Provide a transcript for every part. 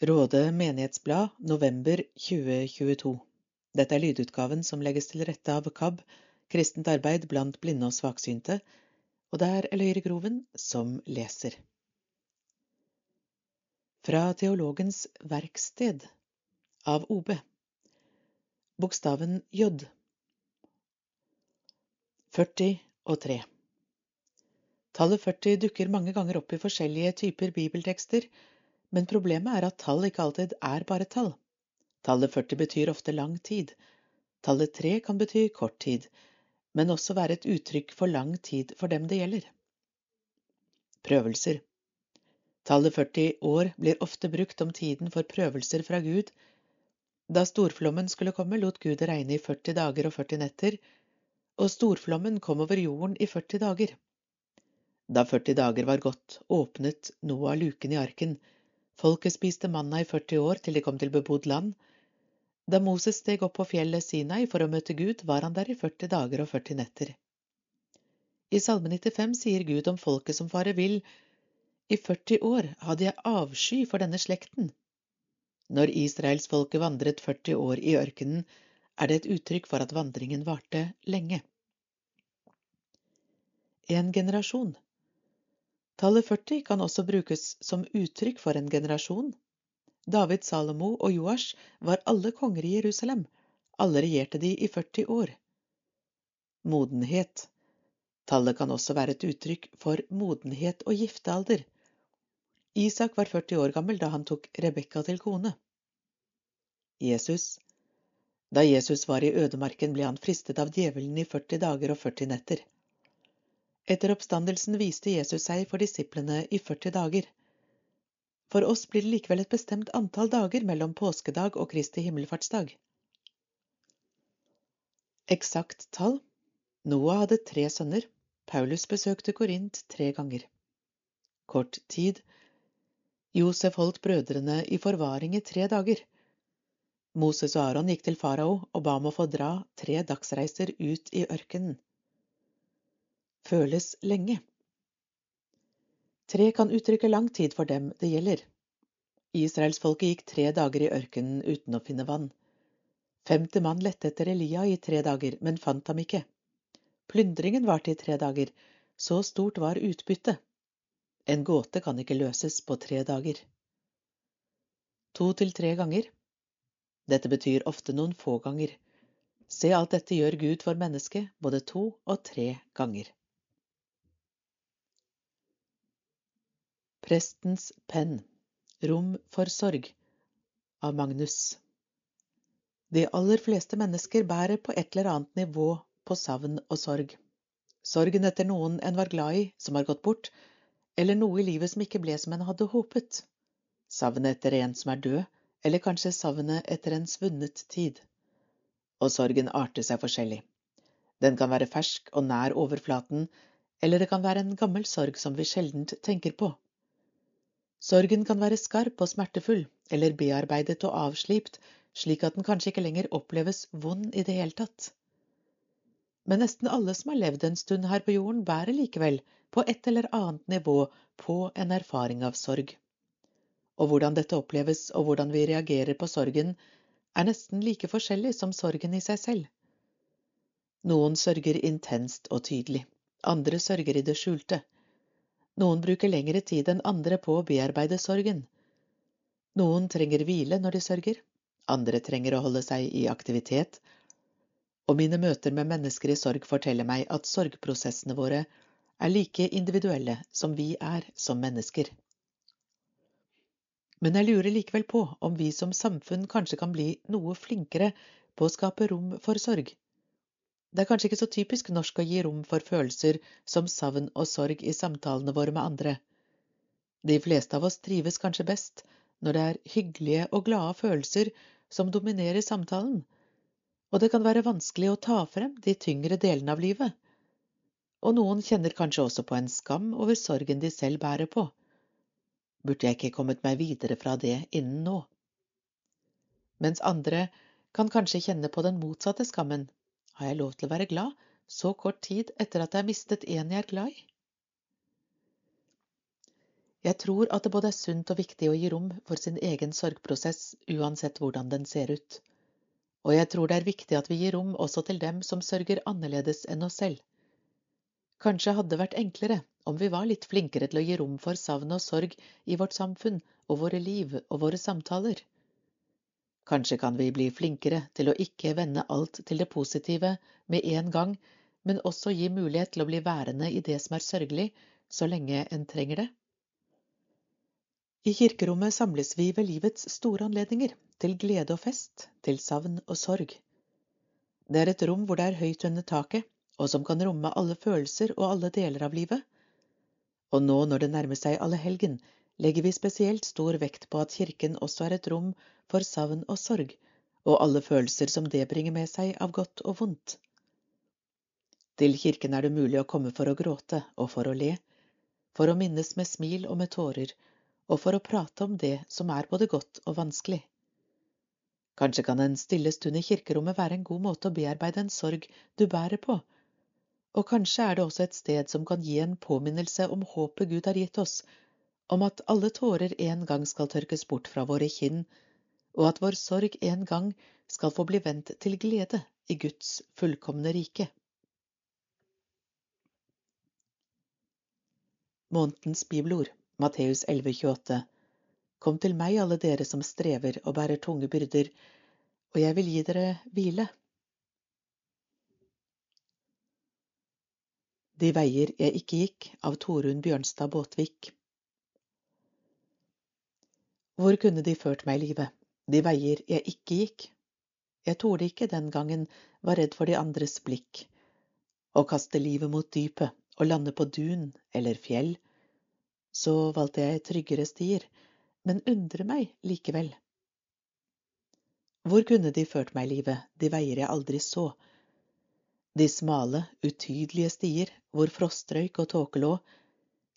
Råde menighetsblad november 2022 Dette er lydutgaven som legges til rette av KAB, Kristent arbeid blant blinde og svaksynte, og det er Eløyre Groven som leser. Fra Teologens verksted av OB Bokstaven J. 40 og 3 Tallet 40 dukker mange ganger opp i forskjellige typer bibeltekster, men problemet er at tall ikke alltid er bare tall. Tallet 40 betyr ofte lang tid. Tallet 3 kan bety kort tid, men også være et uttrykk for lang tid for dem det gjelder. Prøvelser Tallet 40 år blir ofte brukt om tiden for prøvelser fra Gud. Da storflommen skulle komme, lot Gud regne i 40 dager og 40 netter, og storflommen kom over jorden i 40 dager. Da 40 dager var gått, åpnet Noah luken i arken, Folket spiste manna i 40 år til de kom til bebodd land. Da Moses steg opp på fjellet Sinai for å møte Gud, var han der i 40 dager og 40 netter. I Salme 95 sier Gud om folket som farer vill, i 40 år hadde jeg avsky for denne slekten. Når israelsfolket vandret 40 år i ørkenen, er det et uttrykk for at vandringen varte lenge. En generasjon Tallet 40 kan også brukes som uttrykk for en generasjon. David, Salomo og Joash var alle konger i Jerusalem. Alle regjerte de i 40 år. Modenhet. Tallet kan også være et uttrykk for modenhet og giftealder. Isak var 40 år gammel da han tok Rebekka til kone. Jesus. Da Jesus var i ødemarken, ble han fristet av djevelen i 40 dager og 40 netter. Etter oppstandelsen viste Jesus seg for disiplene i 40 dager. For oss blir det likevel et bestemt antall dager mellom påskedag og Kristi himmelfartsdag. Eksakt tall Noah hadde tre sønner. Paulus besøkte Korint tre ganger. Kort tid Josef holdt brødrene i forvaring i tre dager. Moses og Aron gikk til farao og ba om å få dra tre dagsreiser ut i ørkenen føles lenge. Tre kan uttrykke lang tid for dem det gjelder. Israelsfolket gikk tre dager i ørkenen uten å finne vann. Femte mann lette etter Elia i tre dager, men fant ham ikke. Plyndringen varte i tre dager, så stort var utbyttet. En gåte kan ikke løses på tre dager. To til tre ganger. Dette betyr ofte noen få ganger. Se, alt dette gjør Gud for mennesket, både to og tre ganger. Prestens penn Rom for sorg av Magnus De aller fleste mennesker bærer på et eller annet nivå på savn og sorg. Sorgen etter noen en var glad i, som har gått bort, eller noe i livet som ikke ble som en hadde håpet. Savnet etter en som er død, eller kanskje savnet etter en svunnet tid. Og sorgen arter seg forskjellig. Den kan være fersk og nær overflaten, eller det kan være en gammel sorg som vi sjeldent tenker på. Sorgen kan være skarp og smertefull, eller bearbeidet og avslipt, slik at den kanskje ikke lenger oppleves vond i det hele tatt. Men nesten alle som har levd en stund her på jorden, bærer likevel, på et eller annet nivå, på en erfaring av sorg. Og hvordan dette oppleves og hvordan vi reagerer på sorgen, er nesten like forskjellig som sorgen i seg selv. Noen sørger intenst og tydelig, andre sørger i det skjulte. Noen bruker lengre tid enn andre på å bearbeide sorgen. Noen trenger hvile når de sørger, andre trenger å holde seg i aktivitet. Og mine møter med mennesker i sorg forteller meg at sorgprosessene våre er like individuelle som vi er som mennesker. Men jeg lurer likevel på om vi som samfunn kanskje kan bli noe flinkere på å skape rom for sorg. Det er kanskje ikke så typisk norsk å gi rom for følelser som savn og sorg i samtalene våre med andre. De fleste av oss trives kanskje best når det er hyggelige og glade følelser som dominerer samtalen, og det kan være vanskelig å ta frem de tyngre delene av livet. Og noen kjenner kanskje også på en skam over sorgen de selv bærer på. Burde jeg ikke kommet meg videre fra det innen nå? Mens andre kan kanskje kjenne på den motsatte skammen har jeg lov til å være glad så kort tid etter at jeg har mistet en jeg er glad i? Jeg tror at det både er sunt og viktig å gi rom for sin egen sorgprosess uansett hvordan den ser ut. Og jeg tror det er viktig at vi gir rom også til dem som sørger annerledes enn oss selv. Kanskje hadde det vært enklere om vi var litt flinkere til å gi rom for savn og sorg i vårt samfunn og våre liv og våre samtaler. Kanskje kan vi bli flinkere til å ikke vende alt til det positive med en gang, men også gi mulighet til å bli værende i det som er sørgelig, så lenge en trenger det. I kirkerommet samles vi ved livets store anledninger, til glede og fest, til savn og sorg. Det er et rom hvor det er høyt under taket, og som kan romme alle følelser og alle deler av livet. Og nå når det nærmer seg allehelgen, legger vi spesielt stor vekt på at kirken også er et rom for savn og sorg, og alle følelser som det bringer med seg av godt og vondt. Til kirken er det mulig å komme for å gråte og for å le, for å minnes med smil og med tårer, og for å prate om det som er både godt og vanskelig. Kanskje kan en stille stund i kirkerommet være en god måte å bearbeide en sorg du bærer på, og kanskje er det også et sted som kan gi en påminnelse om håpet Gud har gitt oss, om at alle tårer en gang skal tørkes bort fra våre kinn, og at vår sorg en gang skal få bli vendt til glede i Guds fullkomne rike. Månedens bibelord Matteus 11,28 Kom til meg, alle dere som strever og bærer tunge byrder, og jeg vil gi dere hvile. De veier jeg ikke gikk, av Torunn Bjørnstad Båtvik. Hvor kunne de ført meg i livet, de veier jeg ikke gikk? Jeg torde ikke den gangen, var redd for de andres blikk. Å kaste livet mot dypet og lande på dun eller fjell så valgte jeg tryggere stier, men undrer meg likevel. Hvor kunne de ført meg livet, de veier jeg aldri så? De smale, utydelige stier hvor frostrøyk og tåke lå,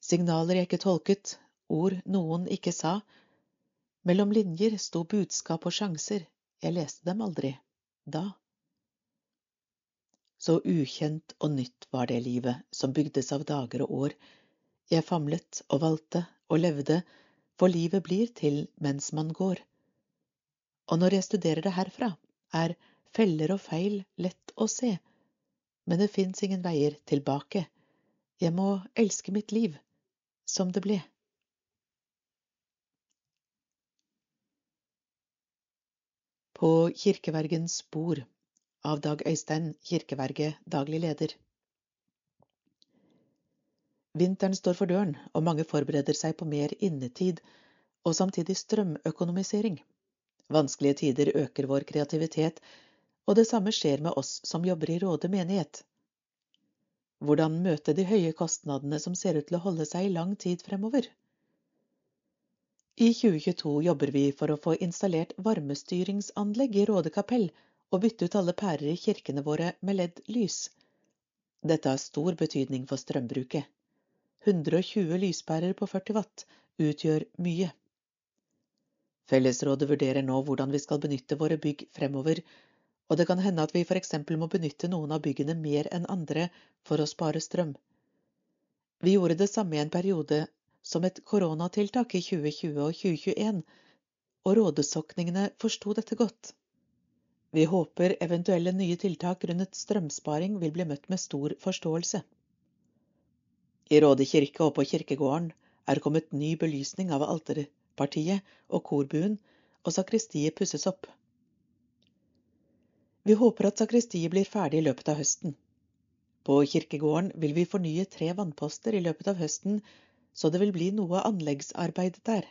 signaler jeg ikke tolket, ord noen ikke sa. Mellom linjer sto budskap og sjanser, jeg leste dem aldri, da. Så ukjent og nytt var det livet som bygdes av dager og år, jeg famlet og valgte og levde, for livet blir til mens man går. Og når jeg studerer det herfra, er feller og feil lett å se, men det fins ingen veier tilbake. Jeg må elske mitt liv som det ble. På kirkevergens bord av Dag Øystein, kirkeverget daglig leder. Vinteren står for døren, og mange forbereder seg på mer innetid og samtidig strømøkonomisering. Vanskelige tider øker vår kreativitet, og det samme skjer med oss som jobber i Råde menighet. Hvordan møte de høye kostnadene som ser ut til å holde seg i lang tid fremover? I 2022 jobber vi for å få installert varmestyringsanlegg i Råde kapell og bytte ut alle pærer i kirkene våre med LED-lys. Dette har stor betydning for strømbruket. 120 lyspærer på 40 watt utgjør mye. Fellesrådet vurderer nå hvordan vi skal benytte våre bygg fremover, og det kan hende at vi eksempel må benytte noen av byggene mer enn andre for å spare strøm. Vi gjorde det samme i en periode som et koronatiltak i 2020 og 2021, og rådesokningene forsto dette godt. Vi håper eventuelle nye tiltak grunnet strømsparing vil bli møtt med stor forståelse. I Råde kirke og på kirkegården er kommet ny belysning av alterpartiet og korbuen, og sakristiet pusses opp. Vi håper at sakristiet blir ferdig i løpet av høsten. På kirkegården vil vi fornye tre vannposter i løpet av høsten, så det vil bli noe anleggsarbeid der.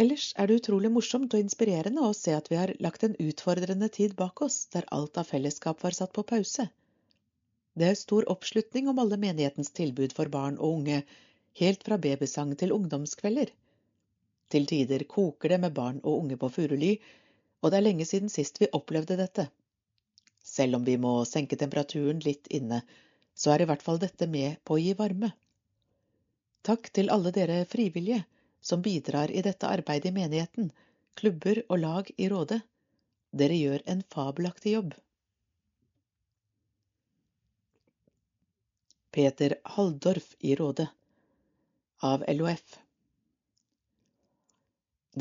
Ellers er det utrolig morsomt og inspirerende å se at vi har lagt en utfordrende tid bak oss, der alt av fellesskap var satt på pause. Det er stor oppslutning om alle menighetens tilbud for barn og unge, helt fra babysang til ungdomskvelder. Til tider koker det med barn og unge på Furuly, og det er lenge siden sist vi opplevde dette. Selv om vi må senke temperaturen litt inne, så er i hvert fall dette med på å gi varme. Takk til alle dere frivillige som bidrar i dette arbeidet i menigheten, klubber og lag i Råde. Dere gjør en fabelaktig jobb. Peter Halldorf i Råde, av LOF.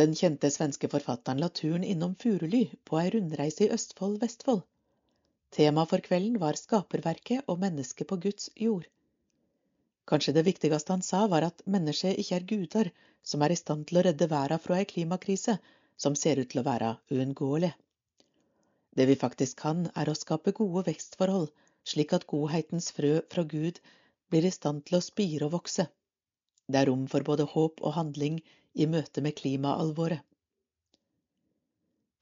Den kjente svenske forfatteren la turen innom Furuly på ei rundreise i Østfold, Vestfold. Tema for kvelden var skaperverket og mennesket på Guds jord. Kanskje det viktigste han sa, var at mennesket ikke er guder som er i stand til å redde verden fra ei klimakrise som ser ut til å være uunngåelig. Det vi faktisk kan, er å skape gode vekstforhold, slik at godhetens frø fra Gud blir i stand til å spire og vokse. Det er rom for både håp og handling i møte med klimaalvoret.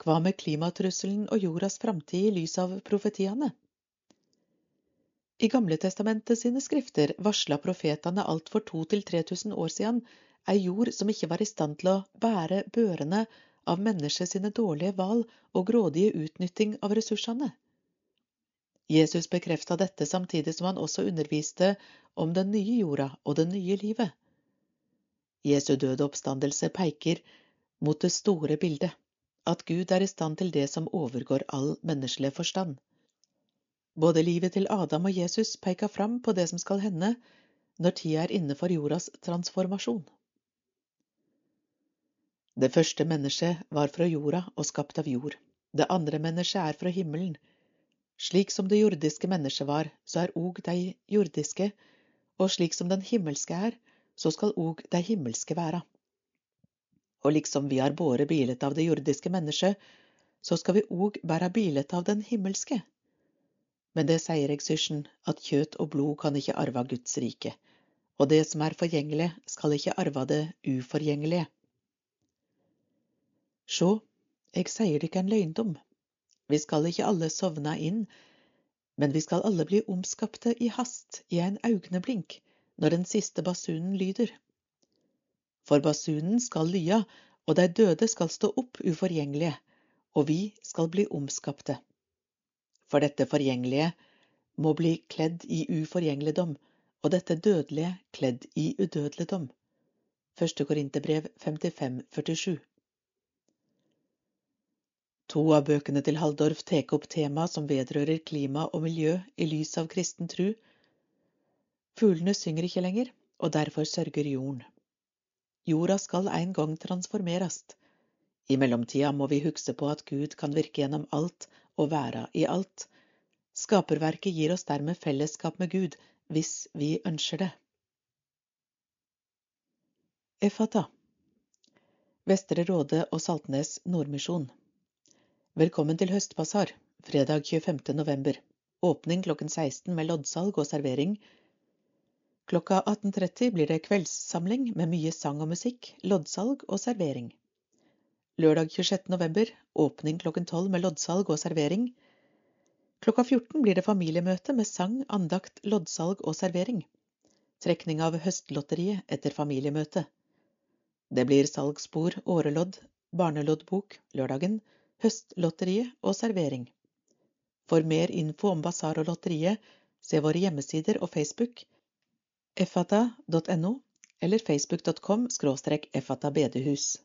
Hva med klimatrusselen og jordas framtid i lys av profetiene? I Gamletestamentet sine skrifter varsla profetene alt for 2000–3000 år siden ei jord som ikke var i stand til å bære børene av mennesket sine dårlige valg og grådige utnytting av ressursene. Jesus bekrefta dette samtidig som han også underviste om den nye jorda og det nye livet. Jesu døde oppstandelse peker mot det store bildet, at Gud er i stand til det som overgår all menneskelig forstand. Både livet til Adam og Jesus peker fram på det som skal hende når tida er inne for jordas transformasjon. Det første mennesket var fra jorda og skapt av jord. Det andre mennesket er fra himmelen. Slik som det jordiske mennesket var, så er òg de jordiske, og slik som den himmelske er, så skal òg de himmelske være. Og liksom vi har båret bilet av det jordiske mennesket, så skal vi òg bære bilet av den himmelske. Men det sier eg, sysjen, at kjøtt og blod kan ikke arve Guds rike, og det som er forgjengelig, skal ikke arve det uforgjengelige. Sjå, eg sier dykk en løgndom. Vi skal ikke alle sovna inn, men vi skal alle bli omskapte i hast i en augneblink, når den siste basunen lyder. For basunen skal lya, og de døde skal stå opp uforgjengelige, og vi skal bli omskapte. For dette forgjengelige må bli kledd i uforgjengeligdom, og dette dødelige kledd i udødeligdom. Første Korinterbrev 55, 47. To av bøkene til Halldorf tek opp tema som vedrører klima og miljø i lys av kristen tru. Fuglene synger ikke lenger, og derfor sørger jorden. Jorda skal en gang transformeres. I mellomtida må vi huske på at Gud kan virke gjennom alt og være i alt. Skaperverket gir oss dermed fellesskap med Gud, hvis vi ønsker det. Efata Vestre Råde og Saltnes Nordmisjon Velkommen til høstbasar, fredag 25. november. Åpning klokken 16 med loddsalg og servering. Klokka 18.30 blir det kveldssamling med mye sang og musikk, loddsalg og servering. Lørdag 26. november. Åpning klokken 12 med loddsalg og servering. Klokka 14 blir det familiemøte med sang, andakt, loddsalg og servering. Trekning av høstlotteriet etter familiemøtet. Det blir salgsbord, årelodd, barneloddbok lørdagen Høstlotteriet og servering. For mer info om basar og lotteriet, se våre hjemmesider og Facebook effata.no eller facebook.com skråstrek effatabedehus.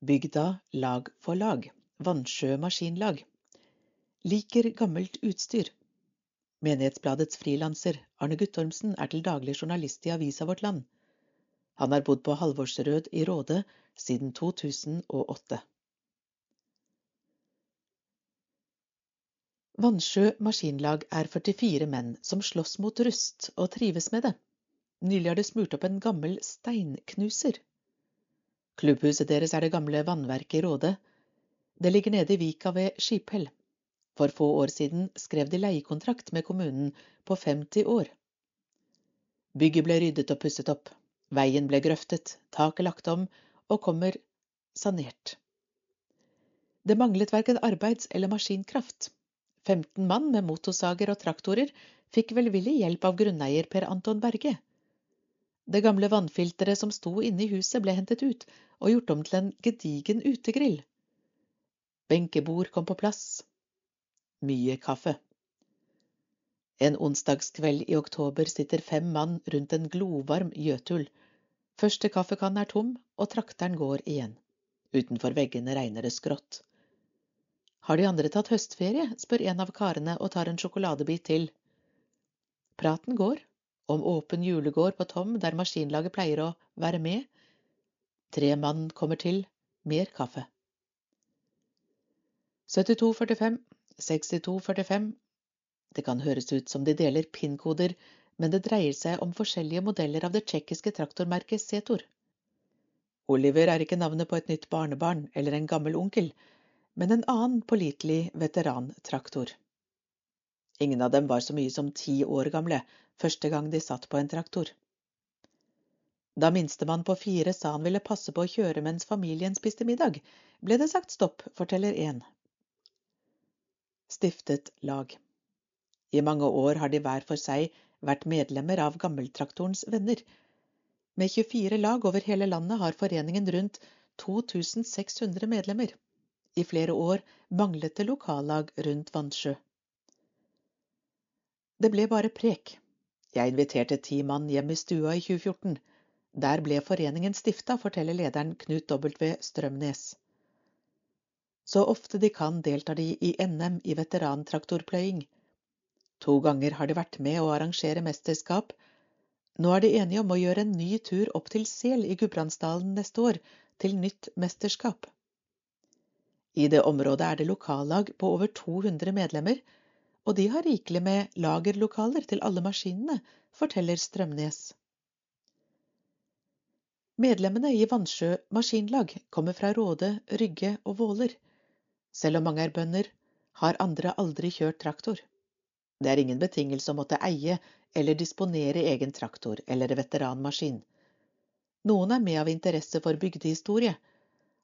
Bygda lag for lag. Vannsjø maskinlag. Liker gammelt utstyr. Menighetsbladets frilanser Arne Guttormsen er til daglig journalist i Avisa Vårt Land. Han har bodd på Halvorsrød i Råde siden 2008. Vannsjø maskinlag er 44 menn som slåss mot rust og trives med det. Nylig har det smurt opp en gammel steinknuser. Klubbhuset deres er det gamle vannverket i Råde. Det ligger nede i vika ved Skiphell. For få år siden skrev de leiekontrakt med kommunen på 50 år. Bygget ble ryddet og pusset opp. Veien ble grøftet, taket lagt om og kommer sanert. Det manglet verken arbeids- eller maskinkraft. 15 mann med motorsager og traktorer fikk velvillig hjelp av grunneier Per Anton Berge. Det gamle vannfilteret som sto inne i huset ble hentet ut og gjort om til en gedigen utegrill. Benkebord kom på plass. Mye kaffe. En onsdagskveld i oktober sitter fem mann rundt en glovarm gjøtul. Første kaffekanne er tom, og trakteren går igjen. Utenfor veggene regner det skrått. Har de andre tatt høstferie? spør en av karene og tar en sjokoladebit til. Praten går, om åpen julegård på Tom der maskinlaget pleier å være med. Tre mann kommer til, mer kaffe. 7245, 6245 Det kan høres ut som de deler PIN-koder, men det dreier seg om forskjellige modeller av det tsjekkiske traktormerket Setor. Oliver er ikke navnet på et nytt barnebarn eller en gammel onkel, men en annen pålitelig veterantraktor. Ingen av dem var så mye som ti år gamle første gang de satt på en traktor. Da minstemann på fire sa han ville passe på å kjøre mens familien spiste middag, ble det sagt stopp, forteller én. Stiftet lag. I mange år har de hver for seg vært medlemmer av Gammeltraktorens venner. Med 24 lag over hele landet har foreningen rundt 2600 medlemmer. I flere år manglet det lokallag rundt Vannsjø. Det ble bare prek. Jeg inviterte ti mann hjem i stua i 2014. Der ble foreningen stifta, forteller lederen Knut W. Strømnes. Så ofte de kan deltar de i NM i veterantraktorpløying. To ganger har de vært med å arrangere mesterskap. Nå er de enige om å gjøre en ny tur opp til Sel i Gudbrandsdalen neste år, til nytt mesterskap. I det området er det lokallag på over 200 medlemmer, og de har rikelig med lagerlokaler til alle maskinene, forteller Strømnes. Medlemmene i Vannsjø maskinlag kommer fra Råde, Rygge og Våler. Selv om mange er bønder, har andre aldri kjørt traktor. Det er ingen betingelse å måtte eie eller disponere egen traktor eller veteranmaskin. Noen er med av interesse for bygdehistorie.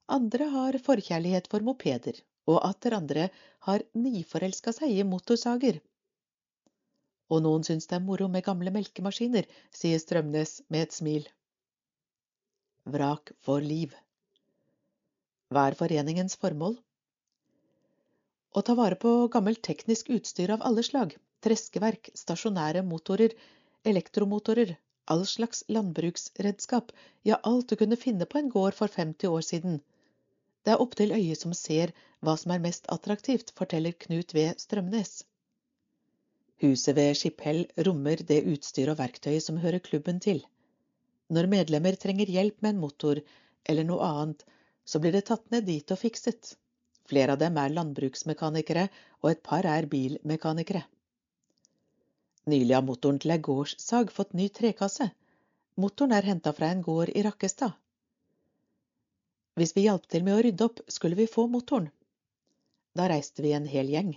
Andre har forkjærlighet for mopeder, og atter andre har nyforelska seg i motorsager. Og noen syns det er moro med gamle melkemaskiner, sier Strømnes med et smil. Vrak for liv. Hva er foreningens formål? Å ta vare på gammelt teknisk utstyr av alle slag, treskeverk, stasjonære motorer, elektromotorer, all slags landbruksredskap, ja, alt du kunne finne på en gård for 50 år siden. Det er opp til øyet som ser hva som er mest attraktivt, forteller Knut V. Strømnes. Huset ved Skipphell rommer det utstyr og verktøy som hører klubben til. Når medlemmer trenger hjelp med en motor eller noe annet, så blir det tatt ned dit og fikset. Flere av dem er landbruksmekanikere, og et par er bilmekanikere. Nylig har motoren til ei gårdssag fått ny trekasse. Motoren er henta fra en gård i Rakkestad. Hvis vi hjalp til med å rydde opp, skulle vi få motoren. Da reiste vi en hel gjeng.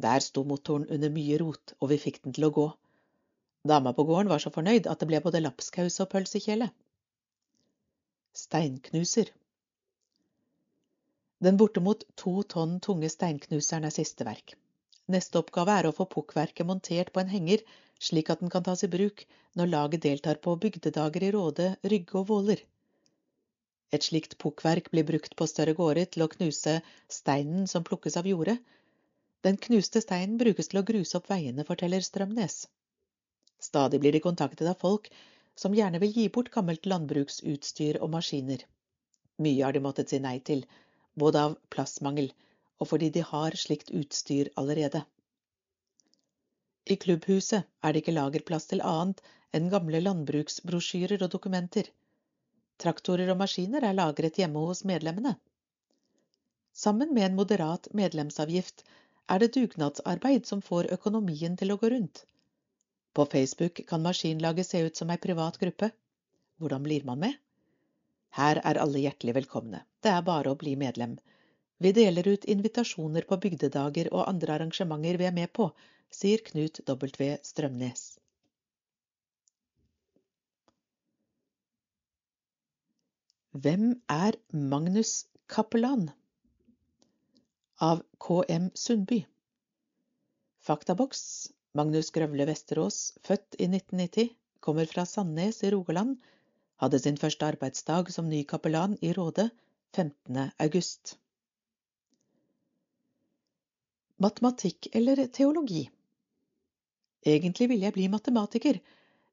Der sto motoren under mye rot, og vi fikk den til å gå. Dama på gården var så fornøyd at det ble både lapskaus og pølsekjele. Steinknuser. Den bortimot to tonn tunge steinknuseren er siste verk. Neste oppgave er å få pukkverket montert på en henger, slik at den kan tas i bruk når laget deltar på bygdedager i Råde, Rygge og Våler. Et slikt pukkverk blir brukt på større gårder til å knuse steinen som plukkes av jordet. Den knuste steinen brukes til å gruse opp veiene, forteller Strømnes. Stadig blir de kontaktet av folk som gjerne vil gi bort gammelt landbruksutstyr og maskiner. Mye har de måttet si nei til, både av plassmangel og fordi de har slikt utstyr allerede. I klubbhuset er det ikke lagerplass til annet enn gamle landbruksbrosjyrer og dokumenter. Traktorer og maskiner er lagret hjemme hos medlemmene. Sammen med en moderat medlemsavgift er det dugnadsarbeid som får økonomien til å gå rundt. På Facebook kan maskinlaget se ut som ei privat gruppe. Hvordan blir man med? Her er alle hjertelig velkomne. Det er bare å bli medlem. Vi deler ut invitasjoner på bygdedager og andre arrangementer vi er med på, sier Knut W. Strømnes. Hvem er Magnus Kappelan? Av KM Sundby. Faktaboks Magnus Grøvle Vesterås, født i 1990, kommer fra Sandnes i Rogaland hadde sin første arbeidsdag som ny kapellan i Råde 15. august. Matematikk eller teologi? Egentlig ville jeg bli matematiker,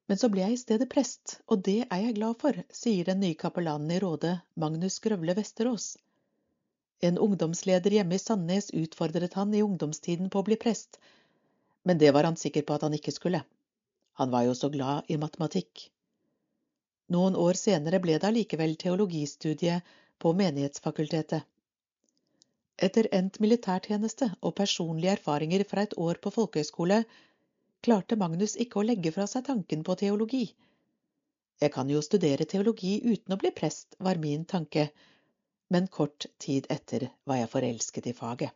men så ble jeg i stedet prest, og det er jeg glad for, sier den nye kapellanen i Råde, Magnus Grøvle Vesterås. En ungdomsleder hjemme i Sandnes utfordret han i ungdomstiden på å bli prest, men det var han sikker på at han ikke skulle. Han var jo så glad i matematikk. Noen år senere ble det allikevel teologistudie på Menighetsfakultetet. Etter endt militærtjeneste og personlige erfaringer fra et år på folkehøyskole klarte Magnus ikke å legge fra seg tanken på teologi. Jeg kan jo studere teologi uten å bli prest, var min tanke, men kort tid etter var jeg forelsket i faget.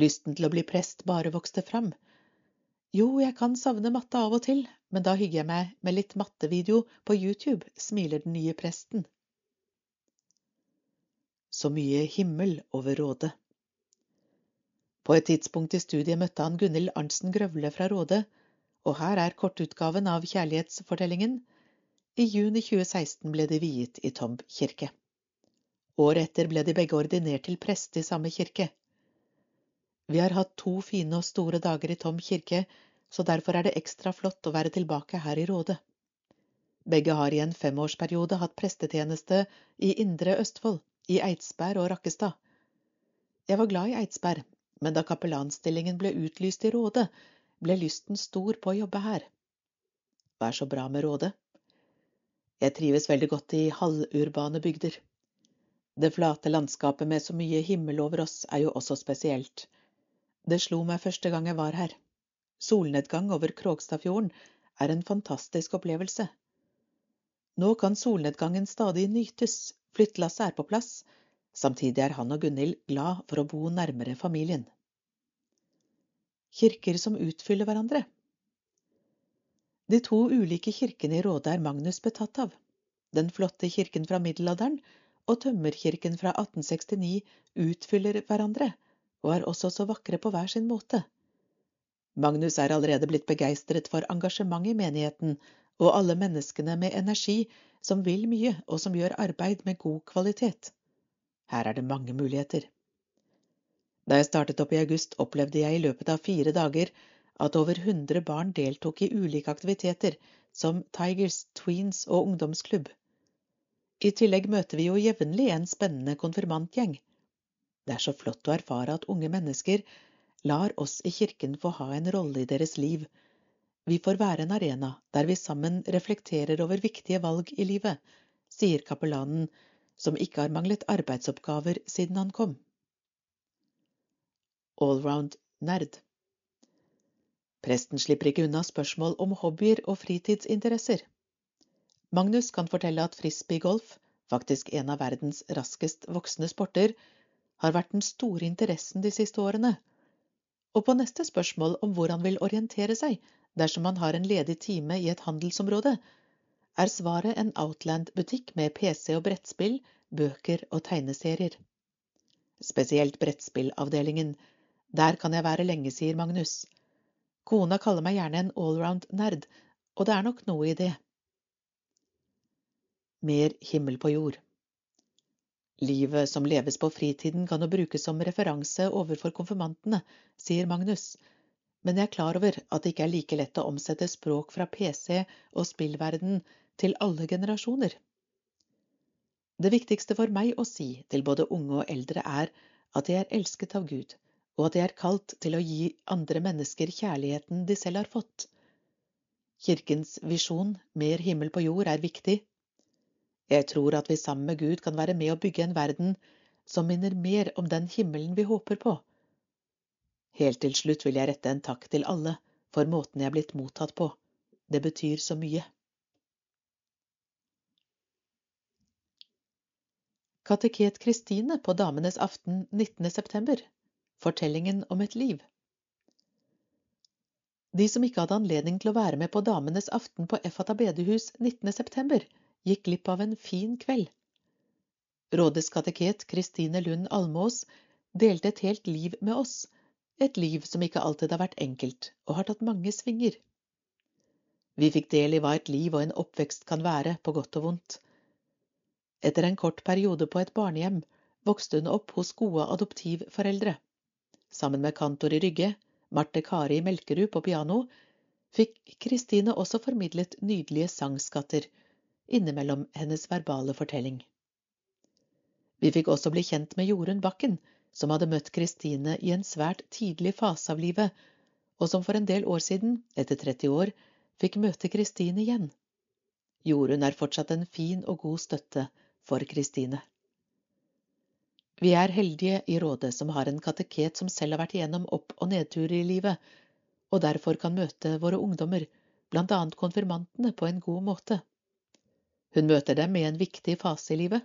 Lysten til å bli prest bare vokste fram. Jo, jeg kan savne matte av og til, men da hygger jeg meg med litt mattevideo på YouTube, smiler den nye presten. Så mye himmel over Råde. På et tidspunkt i studiet møtte han Gunhild Arntzen Grøvle fra Råde, og her er kortutgaven av kjærlighetsfortellingen. I juni 2016 ble de viet i Tom kirke. Året etter ble de begge ordinert til prest i samme kirke. Vi har hatt to fine og store dager i Tom kirke, så derfor er det ekstra flott å være tilbake her i Råde. Begge har i en femårsperiode hatt prestetjeneste i Indre Østfold, i Eidsberg og Rakkestad. Jeg var glad i Eidsberg, men da kapellanstillingen ble utlyst i Råde, ble lysten stor på å jobbe her. Hva er så bra med Råde? Jeg trives veldig godt i halvurbane bygder. Det flate landskapet med så mye himmel over oss er jo også spesielt. Det slo meg første gang jeg var her. Solnedgang over Krogstadfjorden er en fantastisk opplevelse. Nå kan solnedgangen stadig nytes, flyttelasset er på plass, Samtidig er han og Gunhild glad for å bo nærmere familien. Kirker som utfyller hverandre De to ulike kirkene i Råde er Magnus betatt av. Den flotte kirken fra middelalderen og tømmerkirken fra 1869 utfyller hverandre og er også så vakre på hver sin måte. Magnus er allerede blitt begeistret for engasjement i menigheten og alle menneskene med energi som vil mye og som gjør arbeid med god kvalitet. Her er det mange muligheter. Da jeg startet opp i august, opplevde jeg i løpet av fire dager at over 100 barn deltok i ulike aktiviteter, som Tigers, Tweens og ungdomsklubb. I tillegg møter vi jo jevnlig en spennende konfirmantgjeng. Det er så flott å erfare at unge mennesker lar oss i kirken få ha en rolle i deres liv. Vi får være en arena der vi sammen reflekterer over viktige valg i livet, sier kapellanen som ikke har manglet arbeidsoppgaver siden han kom. Allround-nerd Presten slipper ikke unna spørsmål om hobbyer og fritidsinteresser. Magnus kan fortelle at frisbeegolf, faktisk en av verdens raskest voksende sporter, har vært den store interessen de siste årene. Og på neste spørsmål om hvor han vil orientere seg dersom han har en ledig time i et handelsområde, er svaret en Outland-butikk med PC og brettspill, bøker og tegneserier. Spesielt brettspillavdelingen. Der kan jeg være lenge, sier Magnus. Kona kaller meg gjerne en allround-nerd, og det er nok noe i det. Mer himmel på jord. Livet som leves på fritiden kan jo brukes som referanse overfor konfirmantene, sier Magnus, men jeg er klar over at det ikke er like lett å omsette språk fra PC og spillverden til alle generasjoner. Det viktigste for meg å si til både unge og eldre er at jeg er elsket av Gud, og at jeg er kalt til å gi andre mennesker kjærligheten de selv har fått. Kirkens visjon, mer himmel på jord, er viktig. Jeg tror at vi sammen med Gud kan være med å bygge en verden som minner mer om den himmelen vi håper på. Helt til slutt vil jeg rette en takk til alle for måten jeg er blitt mottatt på. Det betyr så mye. Kateket Kristine på Damenes aften 19. september. Fortellingen om et liv. De som ikke hadde anledning til å være med på Damenes aften på Effata bedehus 19. september, gikk glipp av en fin kveld. Rådets kateket Kristine Lund Almås delte et helt liv med oss, et liv som ikke alltid har vært enkelt og har tatt mange svinger. Vi fikk del i hva et liv og en oppvekst kan være, på godt og vondt. Etter en kort periode på et barnehjem vokste hun opp hos gode adoptivforeldre. Sammen med kantor i Rygge, Marte Kari Melkerud på piano, fikk Kristine også formidlet nydelige sangskatter innimellom hennes verbale fortelling. Vi fikk også bli kjent med Jorunn Bakken, som hadde møtt Kristine i en svært tidlig fase av livet, og som for en del år siden, etter 30 år, fikk møte Kristine igjen. Jorunn er fortsatt en fin og god støtte for Kristine. Vi er heldige i Råde som har en kateket som selv har vært igjennom opp- og nedturer i livet, og derfor kan møte våre ungdommer, blant annet konfirmantene, på en god måte. Hun møter dem i en viktig fase i livet.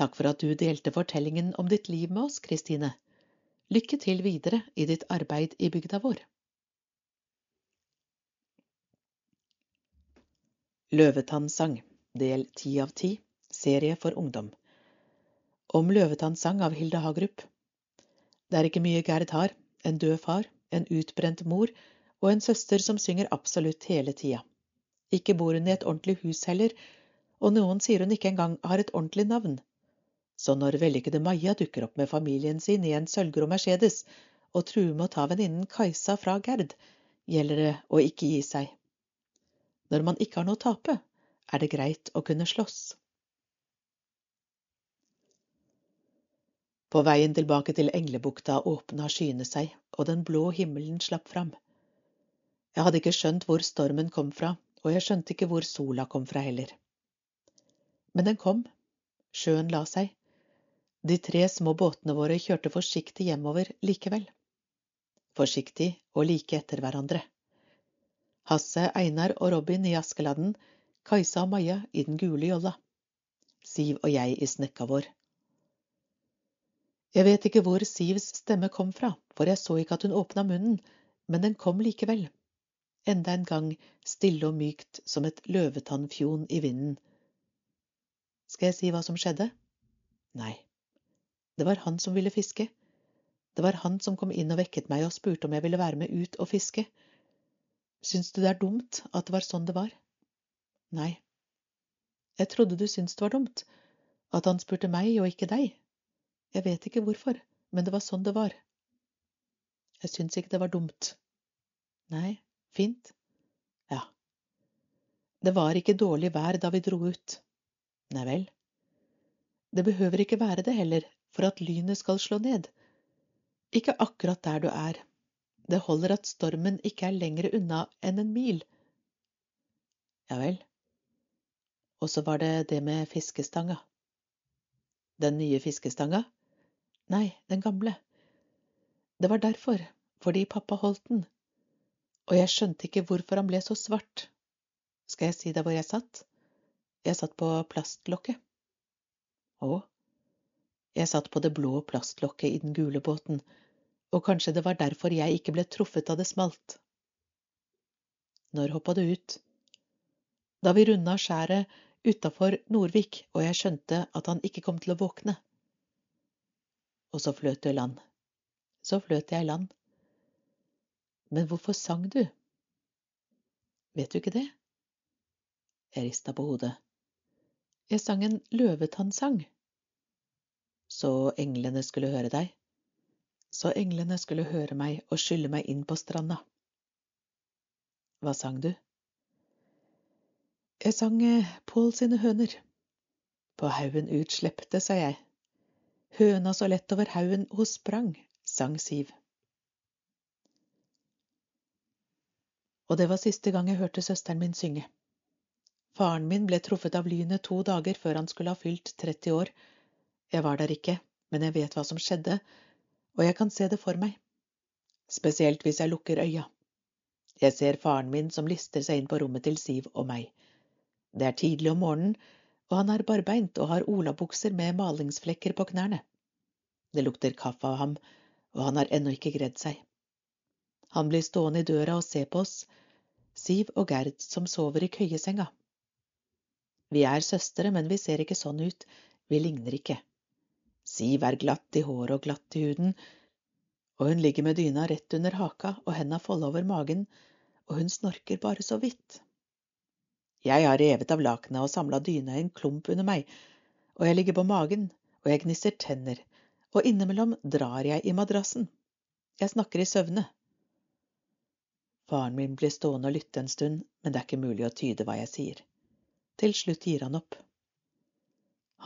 Takk for at du delte fortellingen om ditt liv med oss, Kristine. Lykke til videre i ditt arbeid i bygda vår. Løvetannsang, del ti av ti, serie for ungdom. Om løvetannsang av Hilde Hagerup. Det er ikke mye Gerd har, en død far, en utbrent mor og en søster som synger absolutt hele tida. Ikke bor hun i et ordentlig hus heller, og noen sier hun ikke engang har et ordentlig navn. Så når vellykkede Maja dukker opp med familien sin i en sølvgrå Mercedes og truer med å ta venninnen Kajsa fra Gerd, gjelder det å ikke gi seg. Når man ikke har noe å tape, er det greit å kunne slåss. På veien tilbake til Englebukta åpna skyene seg, og den blå himmelen slapp fram. Jeg hadde ikke skjønt hvor stormen kom fra, og jeg skjønte ikke hvor sola kom fra heller. Men den kom, sjøen la seg, de tre små båtene våre kjørte forsiktig hjemover likevel. Forsiktig og like etter hverandre. Hasse, Einar og Robin i Askeladden, Kajsa og Maja i den gule jolla. Siv og jeg i snekka vår. Jeg vet ikke hvor Sivs stemme kom fra, for jeg så ikke at hun åpna munnen, men den kom likevel enda en gang stille og mykt som et løvetannfjon i vinden. Skal jeg si hva som skjedde? Nei. Det var han som ville fiske. Det var han som kom inn og vekket meg og spurte om jeg ville være med ut og fiske. Syns du det er dumt at det var sånn det var? Nei. Jeg trodde du syntes det var dumt, at han spurte meg og ikke deg. Jeg vet ikke hvorfor, men det var sånn det var. Jeg syns ikke det var dumt. Nei, Fint? Ja. Det var ikke dårlig vær da vi dro ut. Nei vel. Det behøver ikke være det heller, for at lynet skal slå ned. Ikke akkurat der du er. Det holder at stormen ikke er lenger unna enn en mil. Ja vel. Og så var det det med fiskestanga. Den nye fiskestanga? Nei, den gamle. Det var derfor, fordi pappa holdt den og jeg skjønte ikke hvorfor han ble så svart. Skal jeg si deg hvor jeg satt? Jeg satt på plastlokket. Å? Jeg satt på det blå plastlokket i den gule båten, og kanskje det var derfor jeg ikke ble truffet da det smalt. Når hoppa du ut? Da vi runda skjæret utafor Nordvik og jeg skjønte at han ikke kom til å våkne. Og så fløt du i land. Så fløt jeg i land. Men hvorfor sang du? Vet du ikke det? Jeg rista på hodet. Jeg sang en løvetannsang. Så englene skulle høre deg? Så englene skulle høre meg og skylle meg inn på stranda. Hva sang du? Jeg sang eh, Pål sine høner. På haugen ut slepte, sa jeg. Høna så lett over haugen hun sprang, sang Siv. og det var siste gang jeg hørte søsteren min synge. Faren min ble truffet av lynet to dager før han skulle ha fylt 30 år. Jeg var der ikke, men jeg vet hva som skjedde, og jeg kan se det for meg. Spesielt hvis jeg lukker øya. Jeg ser faren min som lister seg inn på rommet til Siv og meg. Det er tidlig om morgenen, og han er barbeint og har olabukser med malingsflekker på knærne. Det lukter kaffe av ham, og han har ennå ikke gredd seg. Han blir stående i døra og se på oss, Siv og Gerd som sover i køyesenga. Vi er søstre, men vi ser ikke sånn ut, vi ligner ikke. Siv er glatt i håret og glatt i huden, og hun ligger med dyna rett under haka og henda folda over magen, og hun snorker bare så vidt. Jeg har revet av lakenet og samla dyna i en klump under meg, og jeg ligger på magen, og jeg gnisser tenner, og innimellom drar jeg i madrassen. Jeg snakker i søvne. Faren min blir stående og lytte en stund, men det er ikke mulig å tyde hva jeg sier. Til slutt gir han opp.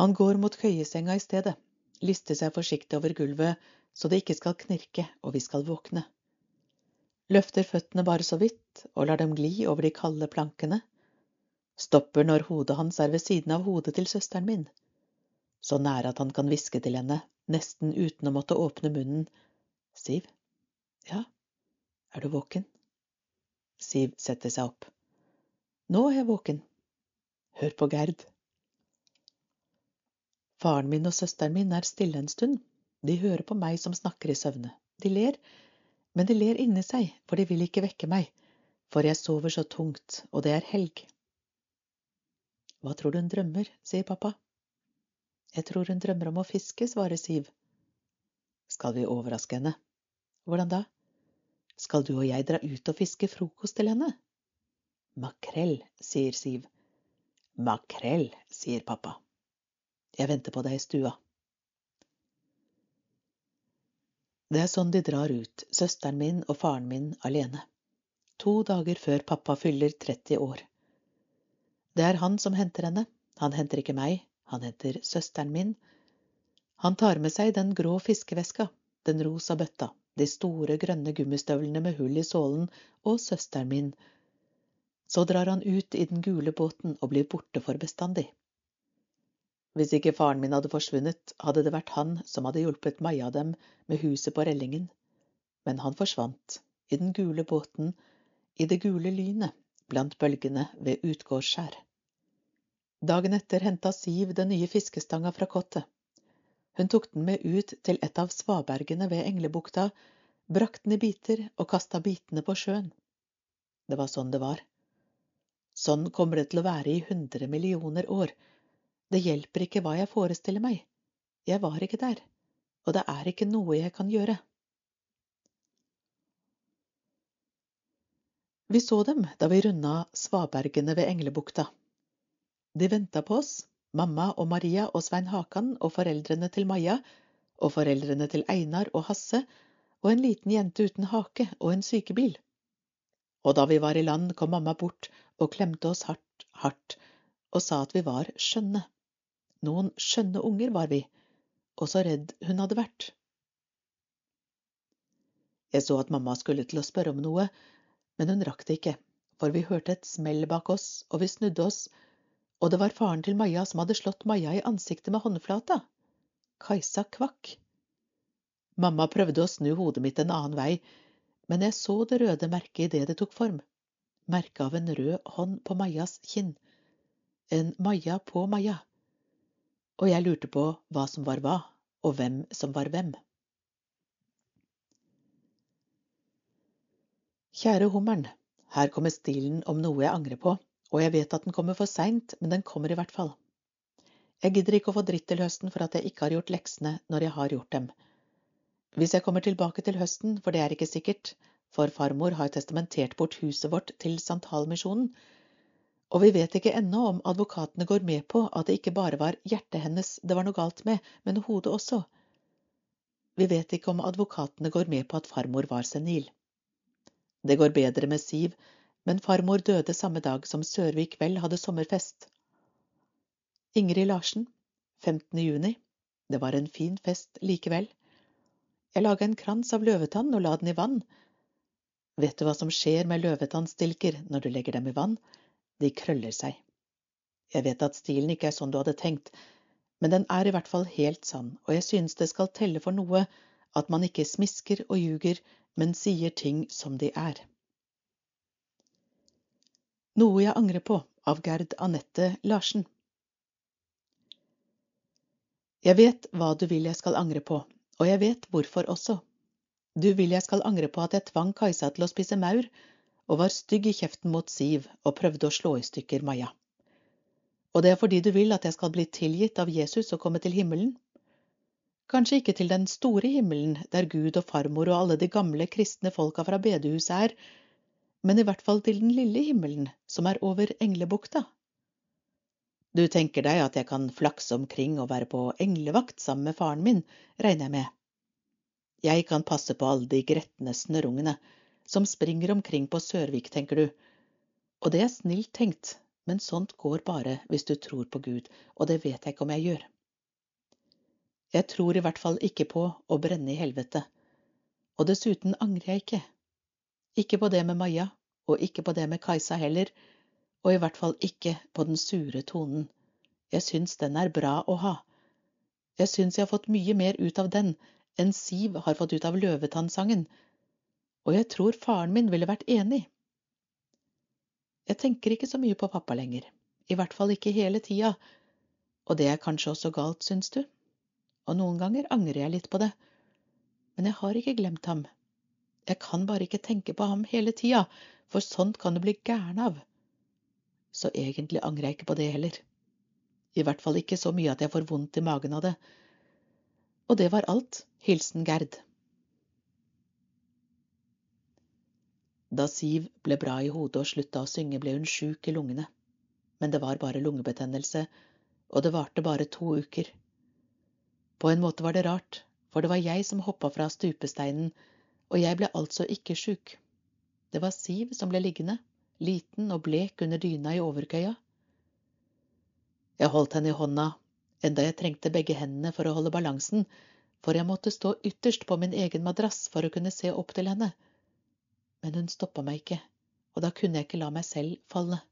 Han går mot køyesenga i stedet, lister seg forsiktig over gulvet så det ikke skal knirke og vi skal våkne. løfter føttene bare så vidt og lar dem gli over de kalde plankene, stopper når hodet hans er ved siden av hodet til søsteren min, så nære at han kan hviske til henne, nesten uten å måtte åpne munnen, Siv, ja, er du våken? Siv setter seg opp. Nå er jeg våken. Hør på Gerd. Faren min og søsteren min er stille en stund, de hører på meg som snakker i søvne. De ler, men de ler inni seg, for de vil ikke vekke meg, for jeg sover så tungt, og det er helg. Hva tror du hun drømmer, sier pappa. Jeg tror hun drømmer om å fiske, svarer Siv. Skal vi overraske henne? Hvordan da? Skal du og jeg dra ut og fiske frokost til henne? Makrell, sier Siv. Makrell, sier pappa. Jeg venter på deg i stua. Det er sånn de drar ut, søsteren min og faren min alene. To dager før pappa fyller 30 år. Det er han som henter henne. Han henter ikke meg, han henter søsteren min. Han tar med seg den grå fiskeveska, den rosa bøtta, de store, grønne gummistøvlene med hull i sålen og søsteren min. Så drar han ut i den gule båten og blir borte for bestandig. Hvis ikke faren min hadde forsvunnet, hadde det vært han som hadde hjulpet Maja dem med huset på rellingen. Men han forsvant, i den gule båten, i det gule lynet, blant bølgene ved Utgårdsskjær. Dagen etter henta Siv den nye fiskestanga fra kottet. Hun tok den med ut til et av svabergene ved Englebukta, brakte den i biter og kasta bitene på sjøen. Det var sånn det var. Sånn kommer det til å være i hundre millioner år, det hjelper ikke hva jeg forestiller meg. Jeg var ikke der, og det er ikke noe jeg kan gjøre. Vi så dem da vi runda svabergene ved Englebukta. De venta på oss, mamma og Maria og Svein Hakan og foreldrene til Maja og foreldrene til Einar og Hasse og en liten jente uten hake og en sykebil. Og da vi var i land, kom mamma bort og klemte oss hardt, hardt og sa at vi var skjønne. Noen skjønne unger var vi, og så redd hun hadde vært. Jeg så at mamma skulle til å spørre om noe, men hun rakk det ikke, for vi hørte et smell bak oss, og vi snudde oss, og det var faren til Maja som hadde slått Maja i ansiktet med håndflata. Kajsa kvakk. Mamma prøvde å snu hodet mitt en annen vei, men jeg så det røde merket idet det tok form. Merket av en rød hånd på Majas kinn. En Maja på Maja og jeg lurte på hva som var hva, og hvem som var hvem. Kjære hummeren, her kommer stilen om noe jeg angrer på, og jeg vet at den kommer for seint, men den kommer i hvert fall. Jeg gidder ikke å få dritt til høsten for at jeg ikke har gjort leksene når jeg har gjort dem. Hvis jeg kommer tilbake til høsten, for det er ikke sikkert, for farmor har testamentert bort huset vårt til Santalmisjonen, og vi vet ikke ennå om advokatene går med på at det ikke bare var hjertet hennes det var noe galt med, men hodet også. Vi vet ikke om advokatene går med på at farmor var senil. Det går bedre med Siv, men farmor døde samme dag som Sørvik kveld hadde sommerfest. Ingrid Larsen, 15. juni. Det var en fin fest likevel. Jeg laga en krans av løvetann og la den i vann. Vet du hva som skjer med løvetannstilker når du legger dem i vann? De krøller seg. Jeg vet at stilen ikke er sånn du hadde tenkt, men den er i hvert fall helt sann, og jeg synes det skal telle for noe at man ikke smisker og ljuger, men sier ting som de er. Noe jeg angrer på av Gerd Anette Larsen. Jeg vet hva du vil jeg skal angre på, og jeg vet hvorfor også. Du vil jeg skal angre på at jeg tvang Kajsa til å spise maur og var stygg i kjeften mot Siv og prøvde å slå i stykker Maja. Og det er fordi du vil at jeg skal bli tilgitt av Jesus og komme til himmelen? Kanskje ikke til den store himmelen, der Gud og farmor og alle de gamle kristne folka fra bedehuset er, men i hvert fall til den lille himmelen, som er over Englebukta. Du tenker deg at jeg kan flakse omkring og være på englevakt sammen med faren min, regner jeg med. Jeg kan passe på alle de gretne snørrungene, som springer omkring på Sørvik, tenker du. Og det er snilt tenkt, men sånt går bare hvis du tror på Gud, og det vet jeg ikke om jeg gjør. Jeg tror i hvert fall ikke på å brenne i helvete, og dessuten angrer jeg ikke. Ikke på det med Maja, og ikke på det med Kajsa heller, og i hvert fall ikke på den sure tonen. Jeg syns den er bra å ha. Jeg syns jeg har fått mye mer ut av den enn Siv har fått ut av Løvetannsangen, og jeg tror faren min ville vært enig. Jeg tenker ikke så mye på pappa lenger, i hvert fall ikke hele tida, og det er kanskje også galt, syns du? Og noen ganger angrer jeg litt på det, men jeg har ikke glemt ham. Jeg kan bare ikke tenke på ham hele tida, for sånt kan du bli gæren av. Så egentlig angrer jeg ikke på det heller. I hvert fall ikke så mye at jeg får vondt i magen av det. Og det var alt. Hilsen Gerd. Da Siv ble bra i hodet og slutta å synge, ble hun sjuk i lungene. Men det var bare lungebetennelse, og det varte bare to uker. På en måte var det rart, for det var jeg som hoppa fra stupesteinen, og jeg ble altså ikke sjuk. Det var Siv som ble liggende, liten og blek under dyna i overkøya. Jeg holdt henne i hånda, enda jeg trengte begge hendene for å holde balansen, for jeg måtte stå ytterst på min egen madrass for å kunne se opp til henne men hun stoppa meg ikke, og da kunne jeg ikke la meg selv falle.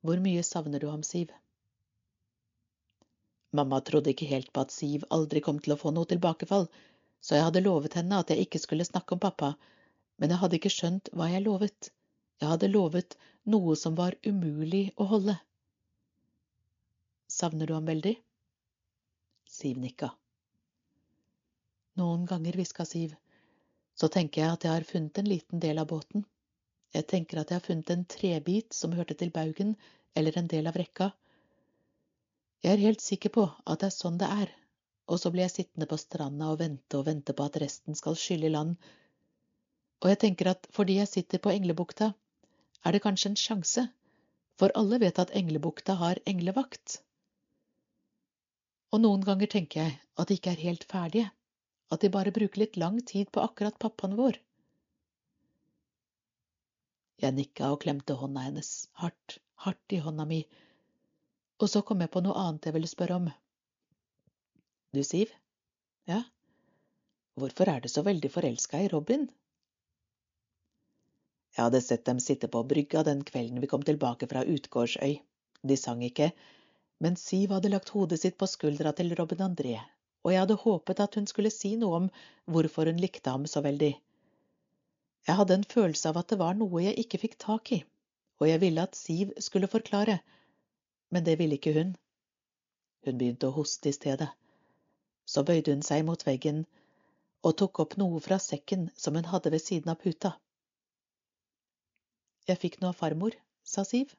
Hvor mye savner du ham, Siv? Mamma trodde ikke helt på at Siv aldri kom til å få noe tilbakefall, så jeg hadde lovet henne at jeg ikke skulle snakke om pappa, men jeg hadde ikke skjønt hva jeg lovet. Jeg hadde lovet noe som var umulig å holde. Savner du ham veldig? Siv nikka. Noen ganger, hviska Siv, så tenker jeg at jeg har funnet en liten del av båten. Jeg tenker at jeg har funnet en trebit som hørte til baugen, eller en del av rekka. Jeg er helt sikker på at det er sånn det er, og så blir jeg sittende på stranda og vente og vente på at resten skal skylle i land. Og jeg tenker at fordi jeg sitter på Englebukta, er det kanskje en sjanse, for alle vet at Englebukta har englevakt. Og noen ganger tenker jeg at de ikke er helt ferdige at de bare bruker litt lang tid på akkurat pappaen vår. Jeg nikka og klemte hånda hennes, hardt, hardt i hånda mi, og så kom jeg på noe annet jeg ville spørre om. Du, Siv? Ja? Hvorfor er du så veldig forelska i Robin? Jeg hadde sett dem sitte på brygga den kvelden vi kom tilbake fra Utgårdsøy. De sang ikke, men Siv hadde lagt hodet sitt på skuldra til Robin André og jeg hadde håpet at hun skulle si noe om hvorfor hun likte ham så veldig. Jeg hadde en følelse av at det var noe jeg ikke fikk tak i, og jeg ville at Siv skulle forklare, men det ville ikke hun. Hun begynte å hoste i stedet. Så bøyde hun seg mot veggen og tok opp noe fra sekken som hun hadde ved siden av puta. Jeg fikk noe av farmor, sa Siv.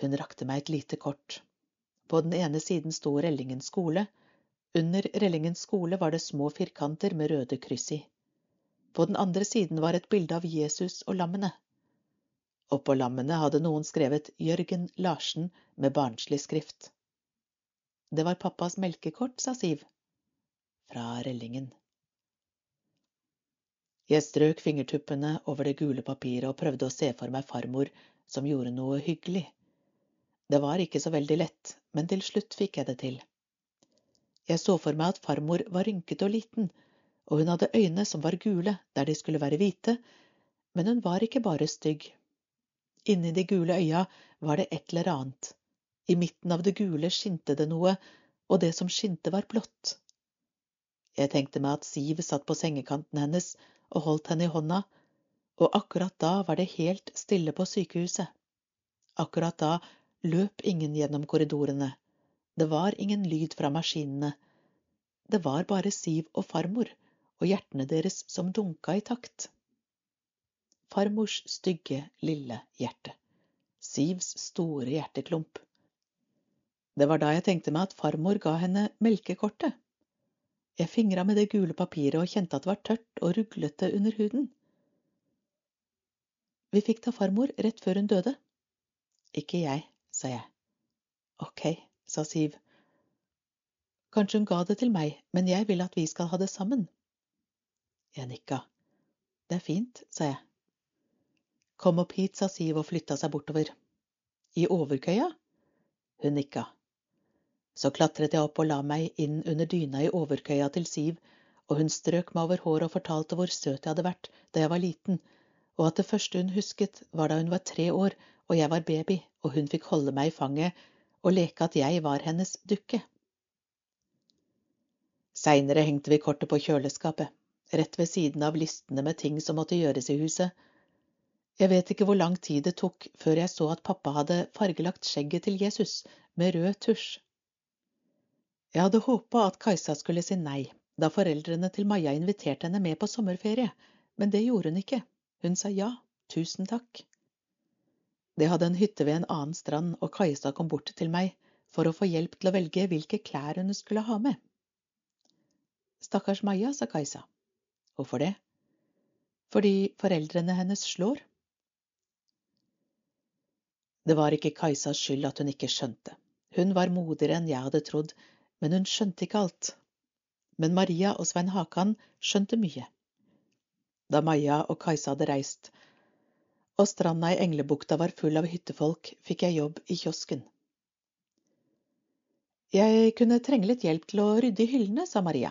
Hun rakte meg et lite kort. På den ene siden sto Rellingen skole, under Rellingens skole var det små firkanter med røde kryss i. På den andre siden var et bilde av Jesus og lammene. Oppå lammene hadde noen skrevet Jørgen Larsen med barnslig skrift. Det var pappas melkekort, sa Siv. Fra Rellingen. Jeg strøk fingertuppene over det gule papiret og prøvde å se for meg farmor som gjorde noe hyggelig. Det var ikke så veldig lett, men til slutt fikk jeg det til. Jeg så for meg at farmor var rynkete og liten, og hun hadde øyne som var gule der de skulle være hvite, men hun var ikke bare stygg. Inni de gule øya var det et eller annet. I midten av det gule skinte det noe, og det som skinte var blått. Jeg tenkte meg at Siv satt på sengekanten hennes og holdt henne i hånda, og akkurat da var det helt stille på sykehuset. Akkurat da løp ingen gjennom korridorene. Det var ingen lyd fra maskinene. Det var bare Siv og farmor og hjertene deres som dunka i takt. Farmors stygge, lille hjerte. Sivs store hjerteklump. Det var da jeg tenkte meg at farmor ga henne melkekortet. Jeg fingra med det gule papiret og kjente at det var tørt og ruglete under huden. Vi fikk ta farmor rett før hun døde. Ikke jeg, sa jeg. Ok, sa Siv. Kanskje hun ga det til meg, men jeg vil at vi skal ha det sammen. Jeg nikka. Det er fint, sa jeg. Kom opp hit, sa Siv og flytta seg bortover. I overkøya? Hun nikka. Så klatret jeg opp og la meg inn under dyna i overkøya til Siv og hun strøk meg over håret og fortalte hvor søt jeg hadde vært da jeg var liten, og at det første hun husket, var da hun var tre år og jeg var baby og hun fikk holde meg i fanget og leke at jeg var hennes dukke. Seinere hengte vi kortet på kjøleskapet, rett ved siden av listene med ting som måtte gjøres i huset. Jeg vet ikke hvor lang tid det tok før jeg så at pappa hadde fargelagt skjegget til Jesus med rød tusj. Jeg hadde håpa at Kajsa skulle si nei da foreldrene til Maja inviterte henne med på sommerferie, men det gjorde hun ikke. Hun sa ja, tusen takk. De hadde en hytte ved en annen strand, og Kajsa kom bort til meg for å få hjelp til å velge hvilke klær hun skulle ha med. Stakkars Maja, sa Kajsa. Hvorfor det? Fordi foreldrene hennes slår? Det var ikke Kajsas skyld at hun ikke skjønte. Hun var modigere enn jeg hadde trodd, men hun skjønte ikke alt. Men Maria og Svein Hakan skjønte mye. Da Maja og Kajsa hadde reist, og stranda i Englebukta var full av hyttefolk, fikk jeg jobb i kiosken. Jeg kunne trenge litt hjelp til å rydde i hyllene, sa Maria.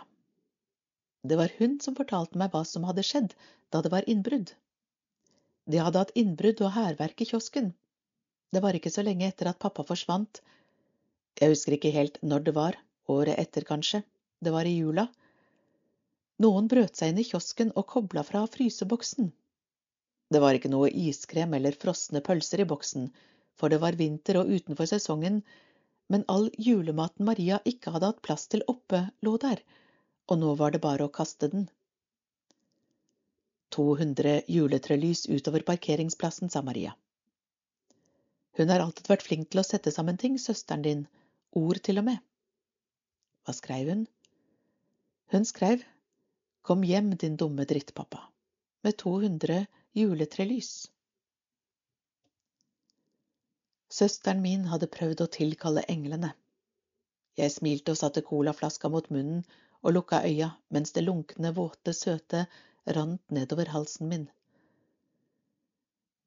Det var hun som fortalte meg hva som hadde skjedd da det var innbrudd. De hadde hatt innbrudd og hærverk i kiosken. Det var ikke så lenge etter at pappa forsvant. Jeg husker ikke helt når det var, året etter kanskje. Det var i jula. Noen brøt seg inn i kiosken og kobla fra fryseboksen. Det var ikke noe iskrem eller frosne pølser i boksen, for det var vinter og utenfor sesongen, men all julematen Maria ikke hadde hatt plass til oppe, lå der, og nå var det bare å kaste den. 200 juletrelys utover parkeringsplassen, sa Maria. Hun har alltid vært flink til å sette sammen ting, søsteren din, ord til og med. Hva skrev hun? Hun skrev Kom hjem, din dumme drittpappa, med 200 juletrelys. Søsteren min hadde prøvd å tilkalle englene. Jeg smilte og satte colaflaska mot munnen og lukka øya mens det lunkne, våte, søte rant nedover halsen min.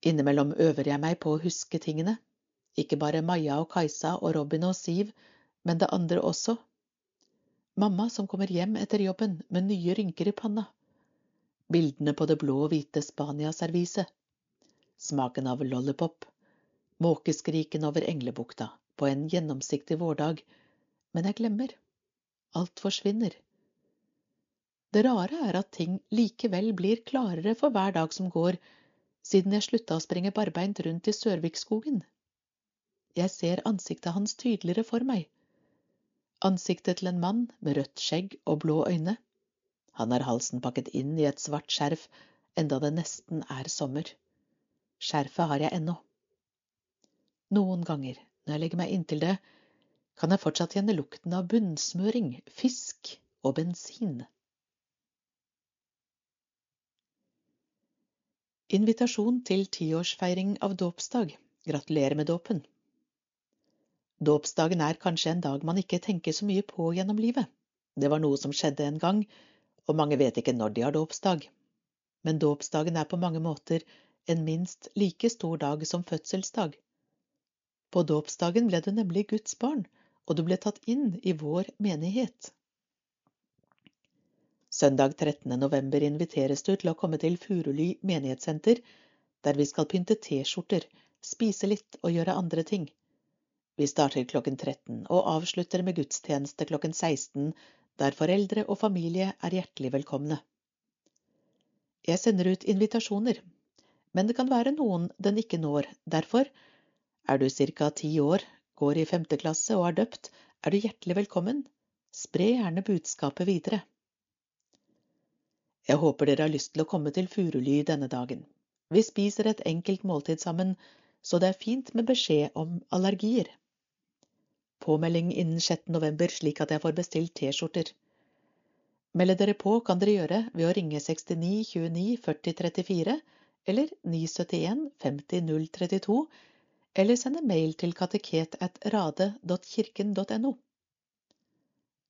Innimellom øver jeg meg på å huske tingene, ikke bare Maja og Kajsa og Robin og Siv, men det andre også. Mamma som kommer hjem etter jobben med nye rynker i panna. Bildene på det blå og hvite Spania-serviset. Smaken av lollipop. Måkeskriken over Englebukta på en gjennomsiktig vårdag. Men jeg glemmer. Alt forsvinner. Det rare er at ting likevel blir klarere for hver dag som går, siden jeg slutta å springe barbeint rundt i Sørvikskogen. Jeg ser ansiktet hans tydeligere for meg. Ansiktet til en mann med rødt skjegg og blå øyne. Han har halsen pakket inn i et svart skjerf, enda det nesten er sommer. Skjerfet har jeg ennå. Noen ganger, når jeg legger meg inntil det, kan jeg fortsatt kjenne lukten av bunnsmøring, fisk og bensin. Invitasjon til tiårsfeiring av dåpsdag. Gratulerer med dåpen. Dåpsdagen er kanskje en dag man ikke tenker så mye på gjennom livet. Det var noe som skjedde en gang, og mange vet ikke når de har dåpsdag. Men dåpsdagen er på mange måter en minst like stor dag som fødselsdag. På dåpsdagen ble du nemlig Guds barn, og du ble tatt inn i vår menighet. Søndag 13. november inviteres du til å komme til Furuly menighetssenter, der vi skal pynte T-skjorter, spise litt og gjøre andre ting. Vi starter klokken 13 og avslutter med gudstjeneste klokken 16, der foreldre og familie er hjertelig velkomne. Jeg sender ut invitasjoner, men det kan være noen den ikke når. Derfor, er du ca. ti år, går i femte klasse og er døpt, er du hjertelig velkommen. Spre gjerne budskapet videre. Jeg håper dere har lyst til å komme til Furuly denne dagen. Vi spiser et enkelt måltid sammen, så det er fint med beskjed om allergier. Påmelding innen 6. november slik at jeg får bestilt T-skjorter. Melde dere på kan dere gjøre ved å ringe 69 29 40 34 eller 971 50 032 eller sende mail til kateket.rade.kirken.no.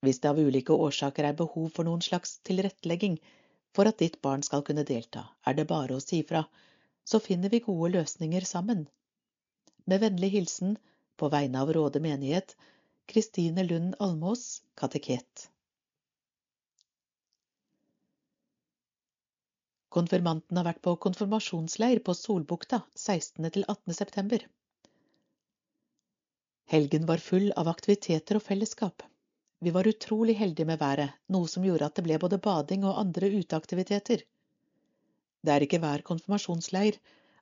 Hvis det av ulike årsaker er behov for noen slags tilrettelegging for at ditt barn skal kunne delta, er det bare å si fra, så finner vi gode løsninger sammen. Med vennlig hilsen, på vegne av Råde menighet, Kristine Lund Almås, kateket. Konfirmanten har vært på konfirmasjonsleir på Solbukta 16. til 18. september. Helgen var full av aktiviteter og fellesskap. Vi var utrolig heldige med været, noe som gjorde at det ble både bading og andre uteaktiviteter. Det er ikke hver konfirmasjonsleir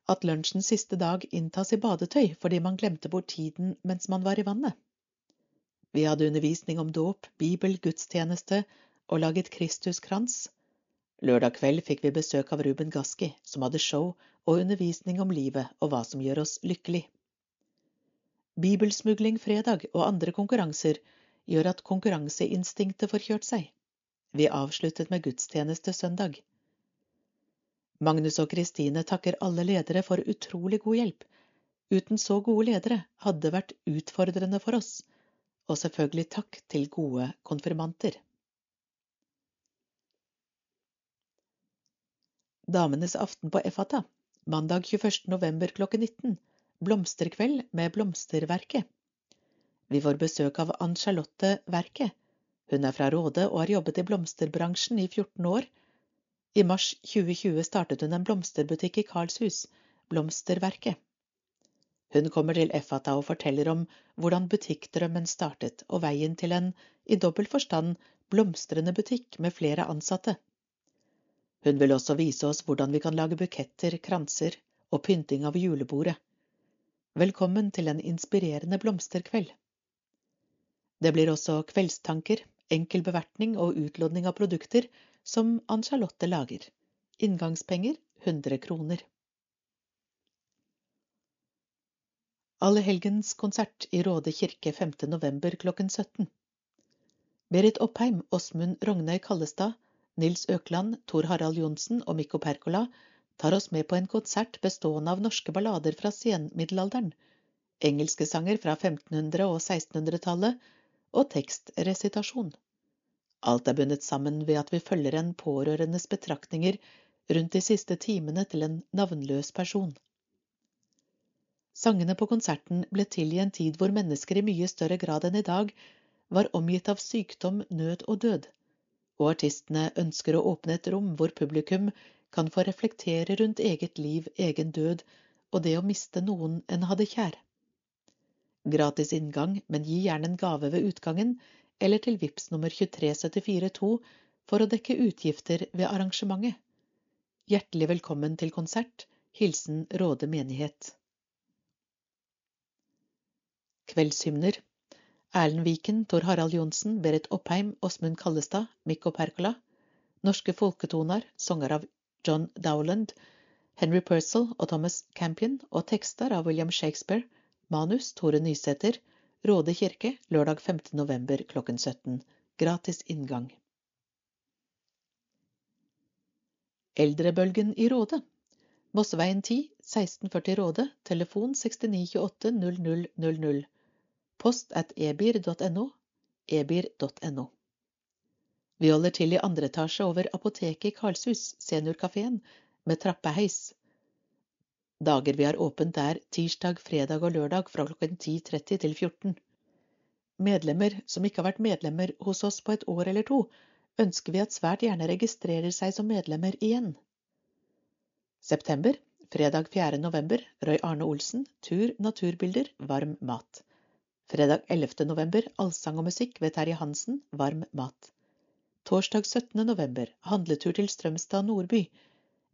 at lunsjens siste dag inntas i badetøy fordi man glemte bort tiden mens man var i vannet. Vi hadde undervisning om dåp, bibel, gudstjeneste og laget Kristuskrans. Lørdag kveld fikk vi besøk av Ruben Gaski, som hadde show og undervisning om livet og hva som gjør oss lykkelig. Bibelsmugling fredag og andre konkurranser gjør at konkurranseinstinktet får kjørt seg. Vi avsluttet med gudstjeneste søndag. Magnus og Kristine takker alle ledere for utrolig god hjelp. Uten så gode ledere hadde det vært utfordrende for oss. Og selvfølgelig takk til gode konfirmanter. Damenes aften på Efata, mandag 21. november klokken 19 Blomsterkveld med Blomsterverket. Vi får besøk av Ann Charlotte Verket. Hun er fra Råde og har jobbet i blomsterbransjen i 14 år. I mars 2020 startet hun en blomsterbutikk i Karlshus, Blomsterverket. Hun kommer til Effata og forteller om hvordan butikkdrømmen startet, og veien til en, i dobbel forstand, blomstrende butikk med flere ansatte. Hun vil også vise oss hvordan vi kan lage buketter, kranser og pynting av julebordet. Velkommen til en inspirerende blomsterkveld. Det blir også kveldstanker, enkel bevertning og utlodning av produkter som Ann-Charlotte lager. Inngangspenger 100 kroner. Allehelgens konsert i Råde kirke 5. november klokken 17. Berit Oppheim, Åsmund Rognøy Kallestad, Nils Økland, Tor Harald Johnsen og Mikko Perkola tar oss med på en konsert bestående av norske ballader fra senmiddelalderen, engelske sanger fra 1500- og 1600-tallet og tekstresitasjon. Alt er bundet sammen ved at vi følger en pårørendes betraktninger rundt de siste timene til en navnløs person. Sangene på konserten ble til i en tid hvor mennesker i mye større grad enn i dag var omgitt av sykdom, nød og død, og artistene ønsker å åpne et rom hvor publikum kan få reflektere rundt eget liv, egen død og det å miste noen en hadde kjær. Gratis inngang, men gi gjerne en gave ved utgangen eller til VIPS nummer 23742 for å dekke utgifter ved arrangementet. Hjertelig velkommen til konsert. Hilsen Råde menighet. Kveldshymner Erlend Viken, Tor Harald Johnsen, Berit Oppheim, Åsmund Kallestad, Mikko Perkola. Norske folketoner, sanger av John Dowland, Henry Purcell og Thomas Campion, og tekster av William Shakespeare, manus Tore Nysæter, Råde kirke, lørdag 5. november klokken 17. Gratis inngang. Eldrebølgen i Råde. Mosseveien 10, 1640 Råde, telefon 6928 0000. Post at ebir.no, ebir.no. Vi holder til i andre etasje over apoteket i Karlshus, seniorkafeen, med trappeheis. Dager vi har åpent er tirsdag, fredag og lørdag fra klokken 10.30 til 14. Medlemmer som ikke har vært medlemmer hos oss på et år eller to, ønsker vi at svært gjerne registrerer seg som medlemmer igjen. September, fredag 4. november, Røy Arne Olsen, tur, naturbilder, varm mat. Fredag 11. november, allsang og musikk ved Terje Hansen, varm mat. Torsdag 17. november handletur til Strømstad Nordby.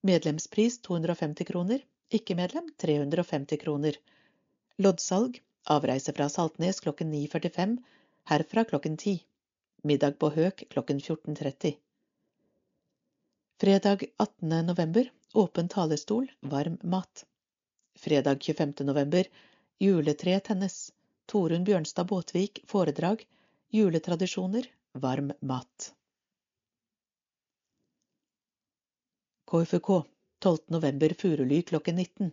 Medlemspris 250 kroner. Ikke-medlem 350 kroner. Loddsalg. Avreise fra Saltnes klokken 9.45. Herfra klokken 10. Middag på Høk klokken 14.30. Fredag 18. november. Åpen talerstol. Varm mat. Fredag 25. november. Juletre tennes. Torunn Bjørnstad Båtvik foredrag. Juletradisjoner. Varm mat. KFUK 12. november Furuly klokken 19.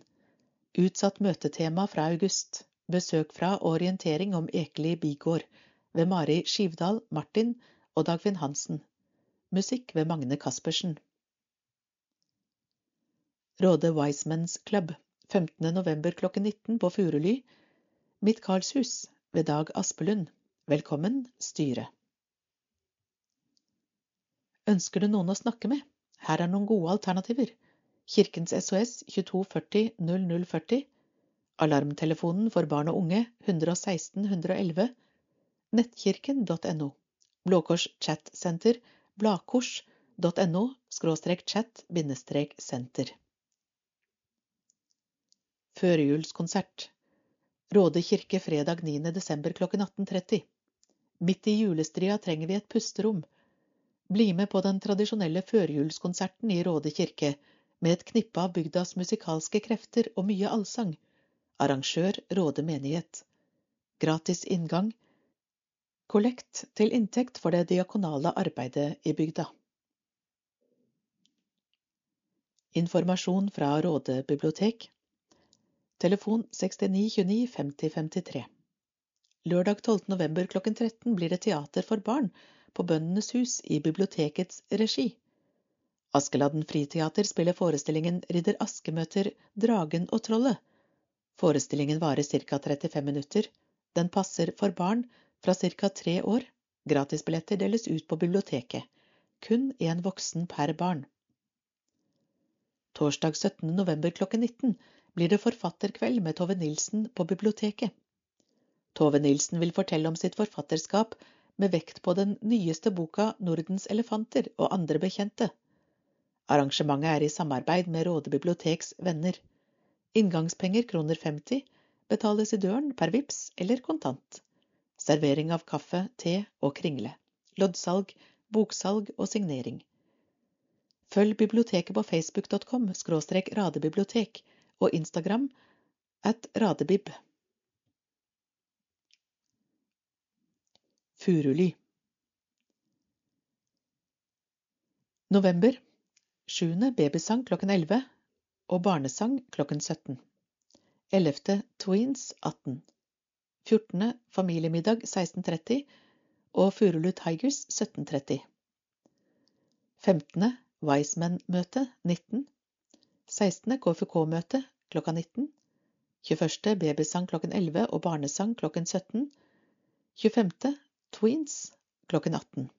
Utsatt møtetema fra august. Besøk fra orientering om Ekeli bigård ved Mari Skivdal, Martin og Dagfinn Hansen. Musikk ved Magne Caspersen. Råde Wisemans Club 15. november klokken 19 på Furuly. Mitt Karlshus ved Dag Aspelund. Velkommen, styre. Ønsker du noen å snakke med? Her er noen gode alternativer. Kirkens SOS 2240 0040. Alarmtelefonen for barn og unge 116 111. Nettkirken.no. Blå Kors chatsenter bladkors.no chat bindestrek senter. Førjulskonsert. Råde kirke fredag 9. desember klokken 18.30. Midt i julestria trenger vi et pusterom. Bli med på den tradisjonelle førjulskonserten i Råde kirke med et knippe av bygdas musikalske krefter og mye allsang. Arrangør Råde menighet. Gratis inngang. Kollekt til inntekt for det diakonale arbeidet i bygda. Informasjon fra Råde bibliotek. Telefon 69 29 50 53. Lørdag 12. november klokken 13 blir det teater for barn på Bøndenes hus i bibliotekets regi. Askeladden Friteater spiller forestillingen Ridder Aske møter Dragen og trollet. Forestillingen varer ca 35 minutter. Den passer for barn fra ca tre år. Gratisbilletter deles ut på biblioteket. Kun én voksen per barn. Torsdag 17. november klokken 19 blir det forfatterkveld med Tove Nilsen på biblioteket. Tove Nilsen vil fortelle om sitt forfatterskap med vekt på den nyeste boka Nordens elefanter og andre bekjente. Arrangementet er i samarbeid med Råde biblioteks venner. Inngangspenger kroner 50 betales i døren per VIPS eller kontant. Servering av kaffe, te og kringle. Loddsalg, boksalg og signering. Følg biblioteket på facebook.com skråstrek radebibliotek og Instagram at radebib. Furuly. November. 7. babysang klokken 11 og barnesang klokken 17. 11. Tweens 18. 14. familiemiddag 16.30 og Furulu Tigers 17.30. 15. Wiseman-møte 19. 16. KFK-møte klokka 19. 21. babysang klokken 11 og barnesang klokken 17. 25. Tweens klokken 18.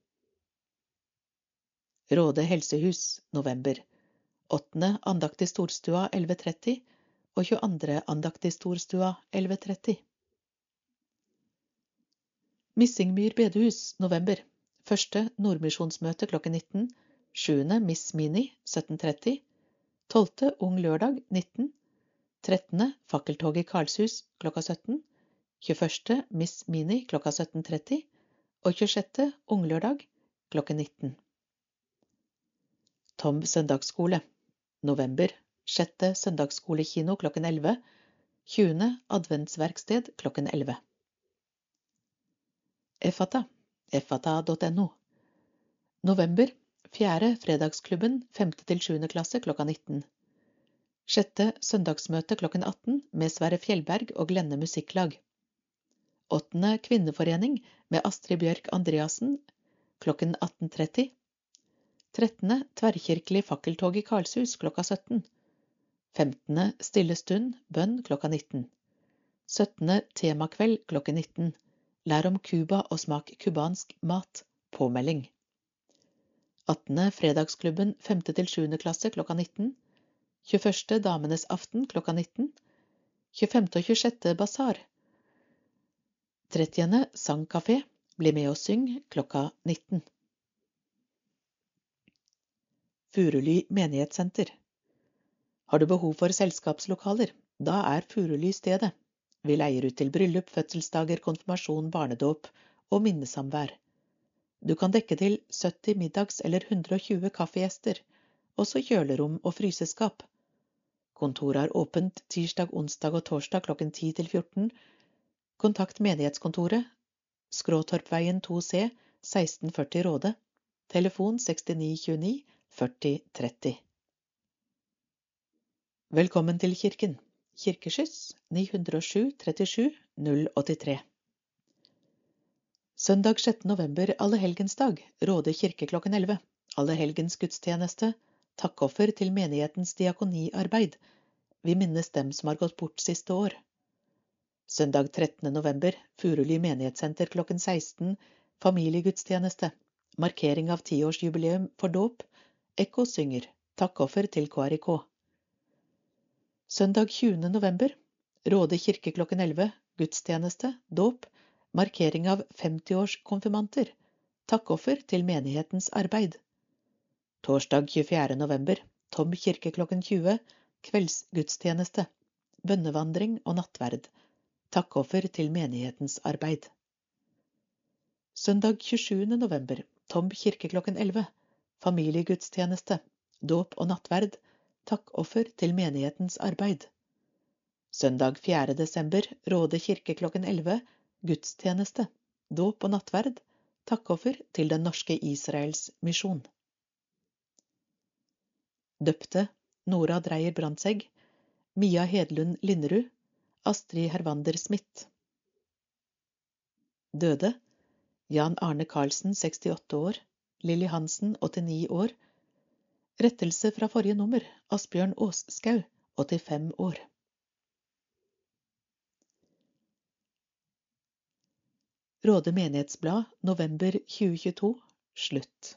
Råde helsehus november. 8. andakt i Storstua 11.30 og 22. andakt i Storstua 11.30. Missingmyr bedehus november. Første Nordmisjonsmøte klokken 19. 7. Miss Mini 17.30. 12. Ung lørdag 19. 13. Fakkeltog i Karlshus klokka 17. 21. Miss Mini klokka 17.30. Og 26. Ung lørdag klokken 19. Tom søndagsskole. November. 6. søndagsskolekino klokken 11. 20. adventsverksted klokken 11. Effata. Effata.no. November. Fjerde Fredagsklubben 5. til 7. klasse klokka 19. Sjette søndagsmøte klokken 18 med Sverre Fjellberg og Glenne Musikklag. Åttende kvinneforening med Astrid Bjørk Andreassen klokken 18.30. Trettende tverrkirkelig fakkeltog i Karlshus klokka 17. Femtende stille stund, bønn klokka 19. Syttende temakveld klokken 19. Lær om Cuba og smak cubansk mat. Påmelding. 18. Fredagsklubben 5. til 7. klasse klokka 19. 21. Damenes aften klokka 19. 25. og 26. basar. 30. Sangkafé. Bli med og syng klokka 19. Furuly menighetssenter. Har du behov for selskapslokaler? Da er Furuly stedet. Vi leier ut til bryllup, fødselsdager, konfirmasjon, barnedåp og minnesamvær. Du kan dekke til 70 middags- eller 120 kaffegjester, også kjølerom og fryseskap. Kontoret er åpent tirsdag, onsdag og torsdag klokken 10 til 14. Kontakt menighetskontoret, Skråtorpveien 2C, 1640 Råde. Telefon 6929 40 30. Velkommen til kirken. Kirkeskyss 907 37 083. Søndag 6. november allehelgensdag, Råde kirke klokken 11. Allehelgens gudstjeneste. Takkoffer til menighetens diakoniarbeid. Vi minnes dem som har gått bort siste år. Søndag 13. november, Furuly menighetssenter klokken 16. Familiegudstjeneste. Markering av tiårsjubileum for dåp. Ekko synger Takkoffer til KRIK. Søndag 20. november Råde kirke klokken 11. Gudstjeneste, dåp, markering av 50-årskonfirmanter. Takkoffer til menighetens arbeid. Torsdag 24. november Tom kirke klokken 20. Kveldsgudstjeneste. Bønnevandring og nattverd. Takkoffer til menighetens arbeid. Søndag 27. november Tom kirke klokken 11. Familiegudstjeneste. Dåp og nattverd. Takkoffer til menighetens arbeid. Søndag 4. desember Råde kirke klokken 11. Gudstjeneste. Dåp og nattverd. Takkoffer til Den norske Israels misjon. Døpte Nora Dreyer Brandtzæg. Mia Hedlund Linderud. Astrid Hervander Smith. Døde Jan Arne Karlsen 68 år. Lilly Hansen 89 år. Rettelse fra forrige nummer Asbjørn Aasskau 85 år. Råde menighetsblad november 2022 slutt.